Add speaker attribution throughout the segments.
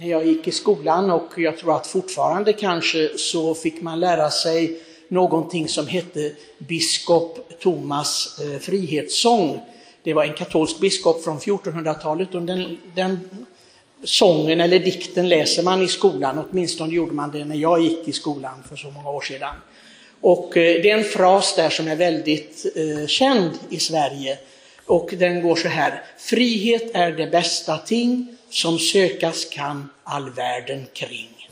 Speaker 1: När jag gick i skolan och jag tror att fortfarande kanske så fick man lära sig någonting som hette biskop Thomas eh, frihetssång. Det var en katolsk biskop från 1400-talet och den, den sången eller dikten läser man i skolan, åtminstone gjorde man det när jag gick i skolan för så många år sedan. Och eh, det är en fras där som är väldigt eh, känd i Sverige och den går så här. Frihet är det bästa ting som sökas kan all världen kring.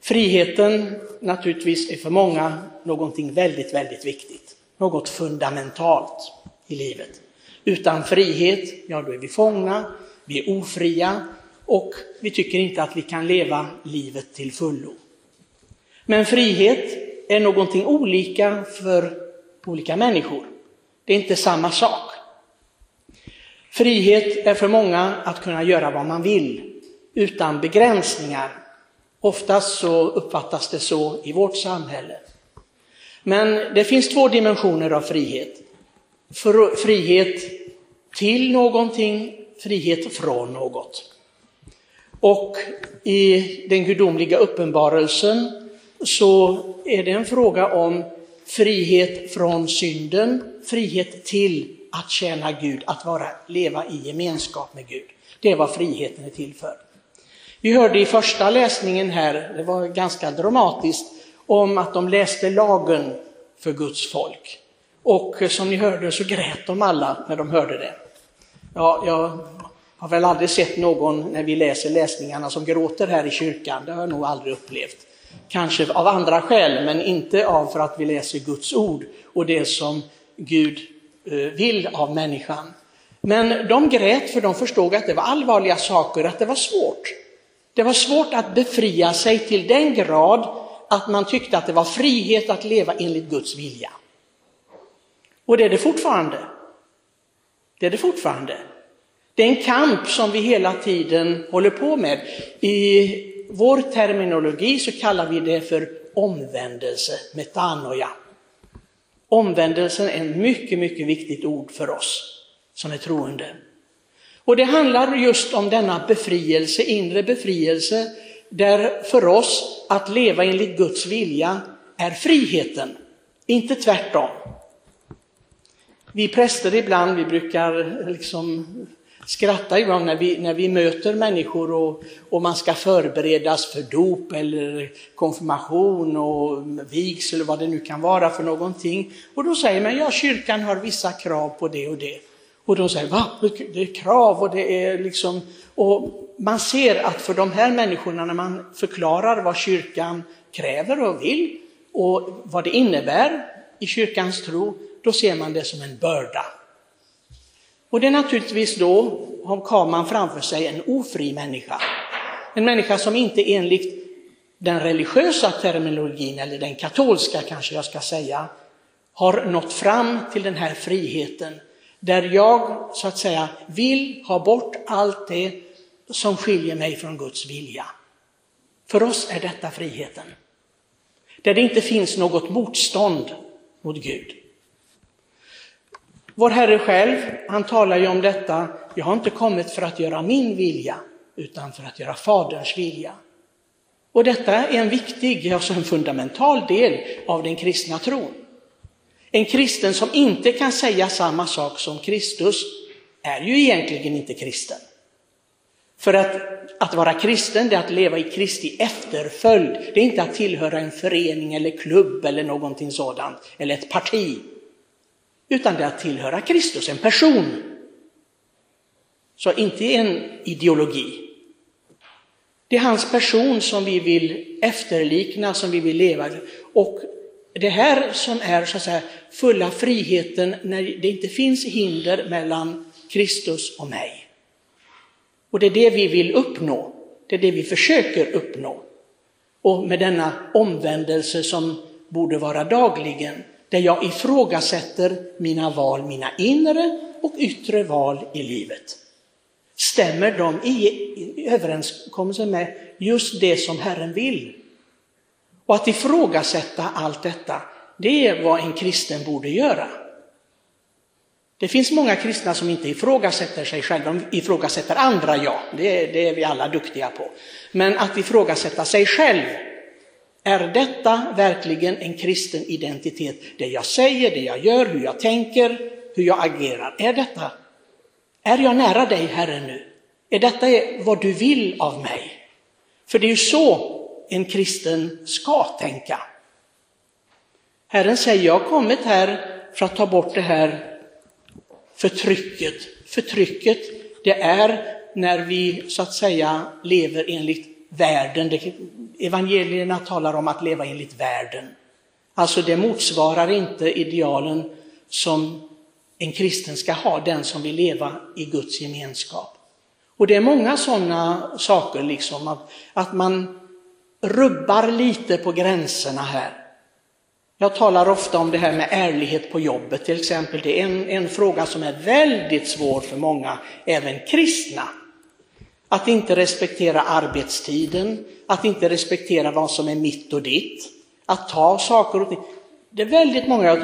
Speaker 1: Friheten naturligtvis är för många någonting väldigt, väldigt viktigt. Något fundamentalt i livet. Utan frihet, ja då är vi fångna, vi är ofria och vi tycker inte att vi kan leva livet till fullo. Men frihet är någonting olika för olika människor. Det är inte samma sak. Frihet är för många att kunna göra vad man vill utan begränsningar. Oftast så uppfattas det så i vårt samhälle. Men det finns två dimensioner av frihet. Frihet till någonting, frihet från något. Och i den gudomliga uppenbarelsen så är det en fråga om frihet från synden, frihet till att tjäna Gud, att vara, leva i gemenskap med Gud. Det är vad friheten är till för. Vi hörde i första läsningen här, det var ganska dramatiskt, om att de läste lagen för Guds folk. Och som ni hörde så grät de alla när de hörde det. Ja, jag har väl aldrig sett någon när vi läser läsningarna som gråter här i kyrkan, det har jag nog aldrig upplevt. Kanske av andra skäl, men inte av för att vi läser Guds ord och det som Gud Eh, vill av människan. Men de grät för de förstod att det var allvarliga saker, att det var svårt. Det var svårt att befria sig till den grad att man tyckte att det var frihet att leva enligt Guds vilja. Och det är det fortfarande. Det är det fortfarande. Det är en kamp som vi hela tiden håller på med. I vår terminologi så kallar vi det för omvändelse, metanoia. Omvändelsen är ett mycket, mycket viktigt ord för oss som är troende. Och det handlar just om denna befrielse, inre befrielse, där för oss att leva enligt Guds vilja är friheten, inte tvärtom. Vi präster ibland, vi brukar liksom skrattar ibland när vi, när vi möter människor och, och man ska förberedas för dop eller konfirmation och vigsel eller vad det nu kan vara för någonting. Och då säger man, ja kyrkan har vissa krav på det och det. Och de säger, va? Det är krav och det är liksom... Och man ser att för de här människorna när man förklarar vad kyrkan kräver och vill och vad det innebär i kyrkans tro, då ser man det som en börda. Och det är naturligtvis då har man framför sig en ofri människa. En människa som inte enligt den religiösa terminologin, eller den katolska kanske jag ska säga, har nått fram till den här friheten. Där jag så att säga vill ha bort allt det som skiljer mig från Guds vilja. För oss är detta friheten. Där det inte finns något motstånd mot Gud. Vår Herre själv, han talar ju om detta, jag har inte kommit för att göra min vilja, utan för att göra Faderns vilja. Och detta är en viktig, alltså en fundamental del av den kristna tron. En kristen som inte kan säga samma sak som Kristus är ju egentligen inte kristen. För att, att vara kristen, det är att leva i Kristi efterföljd. Det är inte att tillhöra en förening eller klubb eller någonting sådant, eller ett parti utan det är att tillhöra Kristus, en person. Så inte en ideologi. Det är hans person som vi vill efterlikna, som vi vill leva. Och det här som är så att säga fulla friheten när det inte finns hinder mellan Kristus och mig. Och det är det vi vill uppnå. Det är det vi försöker uppnå. Och med denna omvändelse som borde vara dagligen, där jag ifrågasätter mina val, mina inre och yttre val i livet. Stämmer de i överenskommelse med just det som Herren vill? Och att ifrågasätta allt detta, det är vad en kristen borde göra. Det finns många kristna som inte ifrågasätter sig själva, de ifrågasätter andra, ja, det, det är vi alla duktiga på. Men att ifrågasätta sig själv, är detta verkligen en kristen identitet? Det jag säger, det jag gör, hur jag tänker, hur jag agerar, är detta, är jag nära dig Herre nu? Är detta vad du vill av mig? För det är ju så en kristen ska tänka. Herren säger, jag har kommit här för att ta bort det här förtrycket. Förtrycket, det är när vi så att säga lever enligt världen. Evangelierna talar om att leva enligt världen. Alltså det motsvarar inte idealen som en kristen ska ha, den som vill leva i Guds gemenskap. Och det är många sådana saker, liksom att, att man rubbar lite på gränserna här. Jag talar ofta om det här med ärlighet på jobbet till exempel. Det är en, en fråga som är väldigt svår för många, även kristna. Att inte respektera arbetstiden, att inte respektera vad som är mitt och ditt, att ta saker och ting. Det är väldigt många,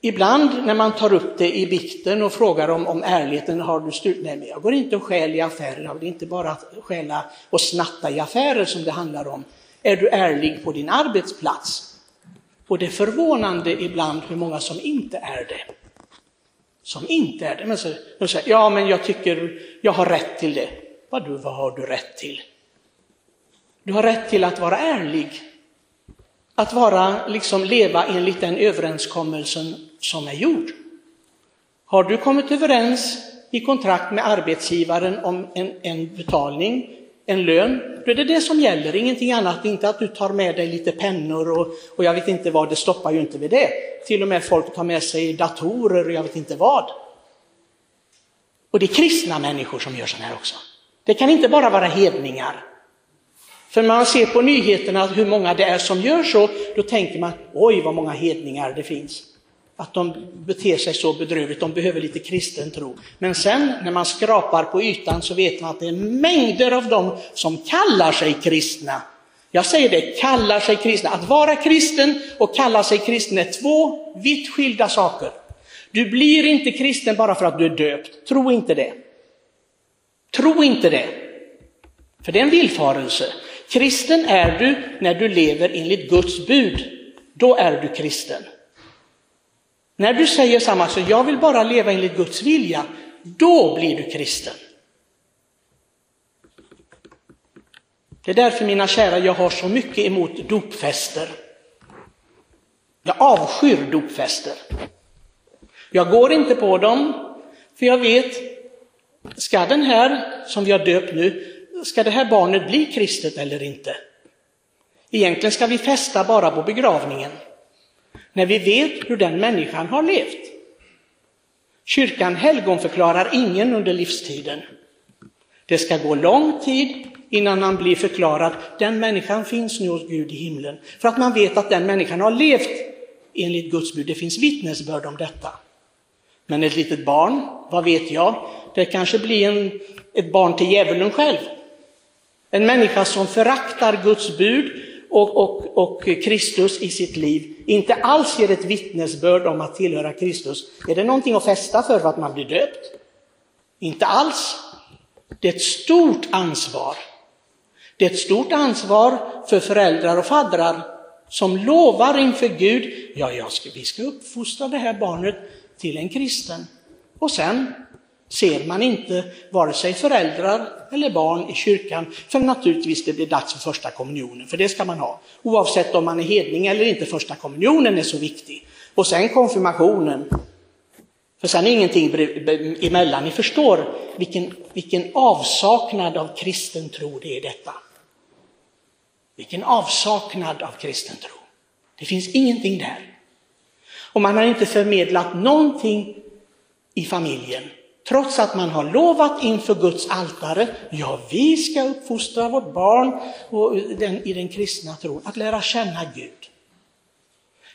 Speaker 1: ibland när man tar upp det i bikten och frågar om, om ärligheten, har du stulit? Nej, men jag går inte och stjäl i affärer, det är inte bara att stjäla och snatta i affärer som det handlar om. Är du ärlig på din arbetsplats? Och det är förvånande ibland hur många som inte är det. Som inte är det. Men så, de säger, ja men jag tycker jag har rätt till det. Vad, du, vad har du rätt till? Du har rätt till att vara ärlig. Att vara, liksom leva enligt den överenskommelsen som är gjord. Har du kommit överens i kontrakt med arbetsgivaren om en, en betalning en lön, då är det det som gäller, ingenting annat. Inte att du tar med dig lite pennor och, och jag vet inte vad, det stoppar ju inte vid det. Till och med folk tar med sig datorer och jag vet inte vad. Och det är kristna människor som gör sådana här också. Det kan inte bara vara hedningar. För när man ser på nyheterna hur många det är som gör så, då tänker man oj vad många hedningar det finns att de beter sig så bedrövligt, de behöver lite kristen tro. Men sen när man skrapar på ytan så vet man att det är mängder av dem som kallar sig kristna. Jag säger det, kallar sig kristna. Att vara kristen och kalla sig kristen är två vitt skilda saker. Du blir inte kristen bara för att du är döpt, tro inte det. Tro inte det. För det är en villfarelse. Kristen är du när du lever enligt Guds bud. Då är du kristen. När du säger samma sak, jag vill bara leva enligt Guds vilja, då blir du kristen. Det är därför mina kära, jag har så mycket emot dopfester. Jag avskyr dopfester. Jag går inte på dem, för jag vet, ska den här som vi har döpt nu, ska det här barnet bli kristet eller inte? Egentligen ska vi festa bara på begravningen när vi vet hur den människan har levt. Kyrkan helgonförklarar ingen under livstiden. Det ska gå lång tid innan man blir förklarad, den människan finns nu hos Gud i himlen. För att man vet att den människan har levt enligt Guds bud. Det finns vittnesbörd om detta. Men ett litet barn, vad vet jag? Det kanske blir en, ett barn till djävulen själv. En människa som föraktar Guds bud och, och, och Kristus i sitt liv inte alls ger ett vittnesbörd om att tillhöra Kristus, är det någonting att fästa för, för att man blir döpt? Inte alls. Det är ett stort ansvar. Det är ett stort ansvar för föräldrar och faddrar som lovar inför Gud, ja, jag ska, vi ska uppfostra det här barnet till en kristen. Och sen ser man inte vare sig föräldrar eller barn i kyrkan förrän naturligtvis det blir dags för första kommunionen, för det ska man ha. Oavsett om man är hedning eller inte, första kommunionen är så viktig. Och sen konfirmationen. För sen är ingenting emellan. Ni förstår vilken, vilken avsaknad av kristen tro det är detta. Vilken avsaknad av kristen tro. Det finns ingenting där. Och man har inte förmedlat någonting i familjen Trots att man har lovat inför Guds altare, ja vi ska uppfostra vårt barn och den, i den kristna tron, att lära känna Gud.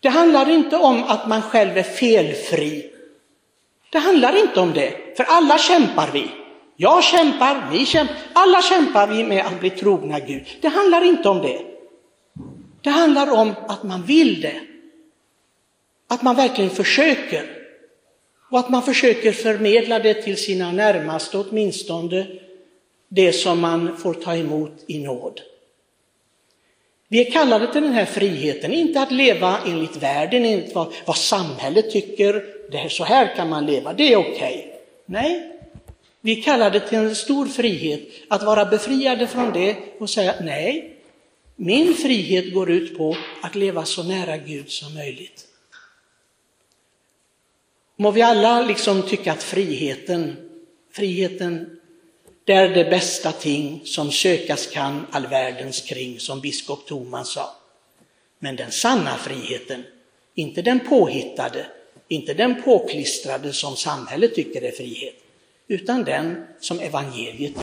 Speaker 1: Det handlar inte om att man själv är felfri. Det handlar inte om det, för alla kämpar vi. Jag kämpar, ni kämpar, alla kämpar vi med att bli trogna Gud. Det handlar inte om det. Det handlar om att man vill det. Att man verkligen försöker. Och att man försöker förmedla det till sina närmaste, åtminstone det som man får ta emot i nåd. Vi är kallade till den här friheten, inte att leva enligt världen, enligt vad, vad samhället tycker, det här, så här kan man leva, det är okej. Okay. Nej, vi är kallade till en stor frihet, att vara befriade från det och säga nej, min frihet går ut på att leva så nära Gud som möjligt. Må vi alla liksom tycka att friheten, friheten det är det bästa ting som sökas kan all världens kring, som biskop Thomas sa. Men den sanna friheten, inte den påhittade, inte den påklistrade som samhället tycker är frihet, utan den som evangeliet